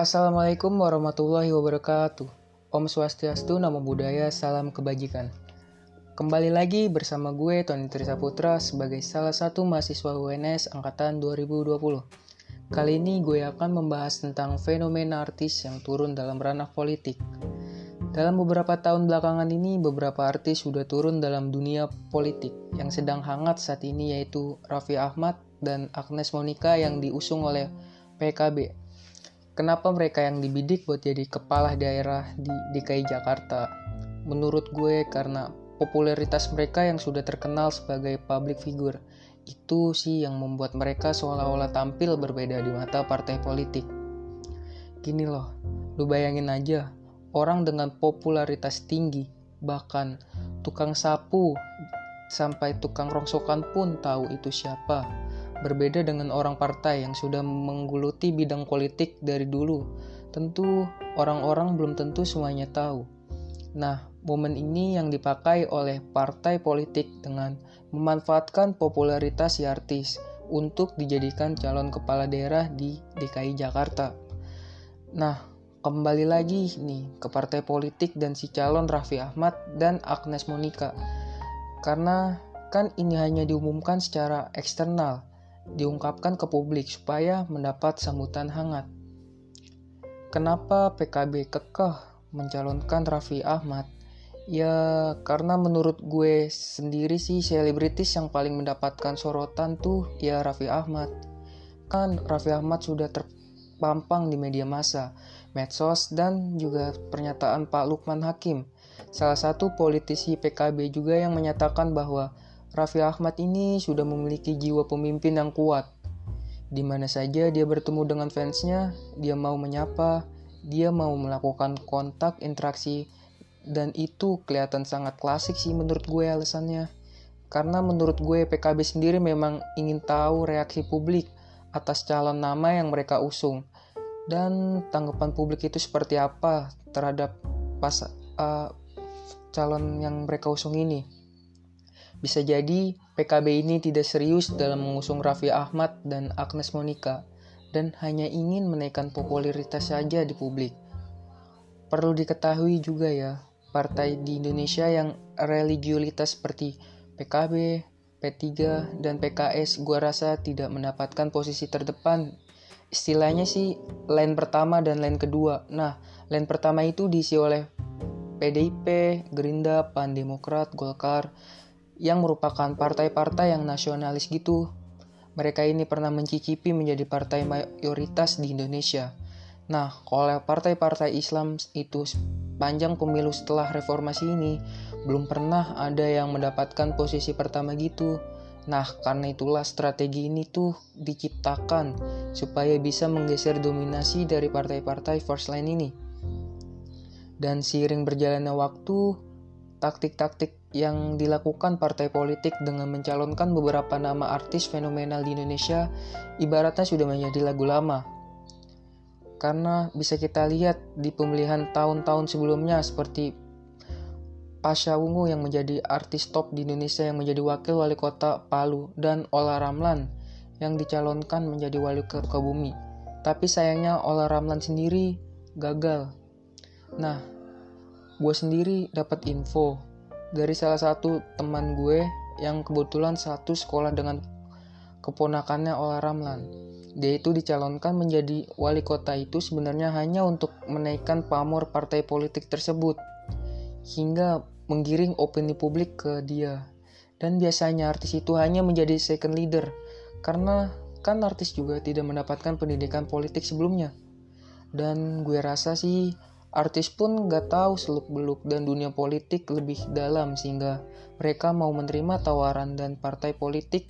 Assalamualaikum warahmatullahi wabarakatuh. Om Swastiastu, Namo Buddhaya, Salam Kebajikan. Kembali lagi bersama gue, Tony Trisa Putra, sebagai salah satu mahasiswa UNS Angkatan 2020. Kali ini gue akan membahas tentang fenomena artis yang turun dalam ranah politik. Dalam beberapa tahun belakangan ini, beberapa artis sudah turun dalam dunia politik yang sedang hangat saat ini yaitu Raffi Ahmad dan Agnes Monica yang diusung oleh PKB Kenapa mereka yang dibidik buat jadi kepala daerah di DKI Jakarta? Menurut gue karena popularitas mereka yang sudah terkenal sebagai public figure. Itu sih yang membuat mereka seolah-olah tampil berbeda di mata partai politik. Gini loh, lu bayangin aja, orang dengan popularitas tinggi, bahkan tukang sapu sampai tukang rongsokan pun tahu itu siapa Berbeda dengan orang partai yang sudah menggeluti bidang politik dari dulu, tentu orang-orang belum tentu semuanya tahu. Nah, momen ini yang dipakai oleh partai politik dengan memanfaatkan popularitas si artis untuk dijadikan calon kepala daerah di DKI Jakarta. Nah, kembali lagi nih ke partai politik dan si calon Raffi Ahmad dan Agnes Monica. Karena kan ini hanya diumumkan secara eksternal, diungkapkan ke publik supaya mendapat sambutan hangat. Kenapa PKB kekeh mencalonkan Raffi Ahmad? Ya karena menurut gue sendiri sih selebritis yang paling mendapatkan sorotan tuh ya Raffi Ahmad. Kan Raffi Ahmad sudah terpampang di media massa, medsos dan juga pernyataan Pak Lukman Hakim. Salah satu politisi PKB juga yang menyatakan bahwa Raffi Ahmad ini sudah memiliki jiwa pemimpin yang kuat. Di mana saja dia bertemu dengan fansnya, dia mau menyapa, dia mau melakukan kontak interaksi, dan itu kelihatan sangat klasik sih menurut gue alasannya. Karena menurut gue PKB sendiri memang ingin tahu reaksi publik atas calon nama yang mereka usung. Dan tanggapan publik itu seperti apa terhadap pas uh, calon yang mereka usung ini. Bisa jadi PKB ini tidak serius dalam mengusung Raffi Ahmad dan Agnes Monica dan hanya ingin menaikkan popularitas saja di publik. Perlu diketahui juga ya, partai di Indonesia yang religiulitas seperti PKB, P3, dan PKS gua rasa tidak mendapatkan posisi terdepan. Istilahnya sih line pertama dan line kedua. Nah, line pertama itu diisi oleh PDIP, Gerindra, Pan Demokrat, Golkar, yang merupakan partai-partai yang nasionalis gitu. Mereka ini pernah mencicipi menjadi partai mayoritas di Indonesia. Nah, kalau partai-partai Islam itu panjang pemilu setelah reformasi ini, belum pernah ada yang mendapatkan posisi pertama gitu. Nah, karena itulah strategi ini tuh diciptakan supaya bisa menggeser dominasi dari partai-partai first line ini. Dan seiring berjalannya waktu, taktik-taktik yang dilakukan partai politik dengan mencalonkan beberapa nama artis fenomenal di Indonesia ibaratnya sudah menjadi lagu lama. Karena bisa kita lihat di pemilihan tahun-tahun sebelumnya seperti Pasha Ungu yang menjadi artis top di Indonesia yang menjadi wakil wali kota Palu dan Ola Ramlan yang dicalonkan menjadi wali kota bumi. Tapi sayangnya Ola Ramlan sendiri gagal. Nah, gue sendiri dapat info dari salah satu teman gue yang kebetulan satu sekolah dengan keponakannya Ola Ramlan. Dia itu dicalonkan menjadi wali kota itu sebenarnya hanya untuk menaikkan pamor partai politik tersebut hingga menggiring opini publik ke dia. Dan biasanya artis itu hanya menjadi second leader karena kan artis juga tidak mendapatkan pendidikan politik sebelumnya. Dan gue rasa sih Artis pun gak tahu seluk-beluk dan dunia politik lebih dalam sehingga mereka mau menerima tawaran dan partai politik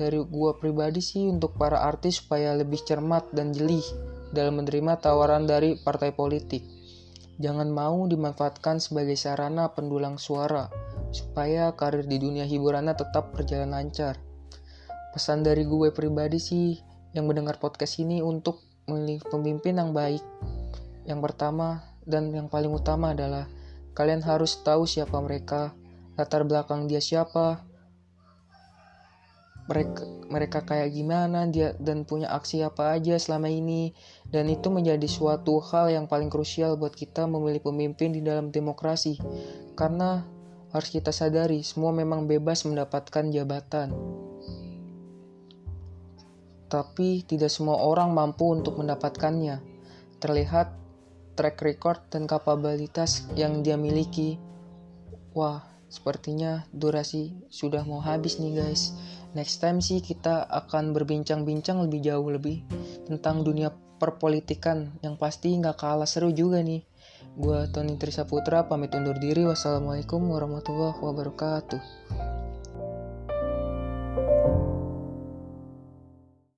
dari gua pribadi sih untuk para artis supaya lebih cermat dan jeli dalam menerima tawaran dari partai politik. Jangan mau dimanfaatkan sebagai sarana pendulang suara supaya karir di dunia hiburannya tetap berjalan lancar. Pesan dari gue pribadi sih yang mendengar podcast ini untuk memilih pemimpin yang baik yang pertama dan yang paling utama adalah kalian harus tahu siapa mereka, latar belakang dia siapa, mereka mereka kayak gimana dia dan punya aksi apa aja selama ini. Dan itu menjadi suatu hal yang paling krusial buat kita memilih pemimpin di dalam demokrasi. Karena harus kita sadari semua memang bebas mendapatkan jabatan. Tapi tidak semua orang mampu untuk mendapatkannya. Terlihat track record dan kapabilitas yang dia miliki wah sepertinya durasi sudah mau habis nih guys next time sih kita akan berbincang-bincang lebih jauh lebih tentang dunia perpolitikan yang pasti nggak kalah seru juga nih. Gua Tony Trisaputra pamit undur diri. Wassalamualaikum warahmatullahi wabarakatuh.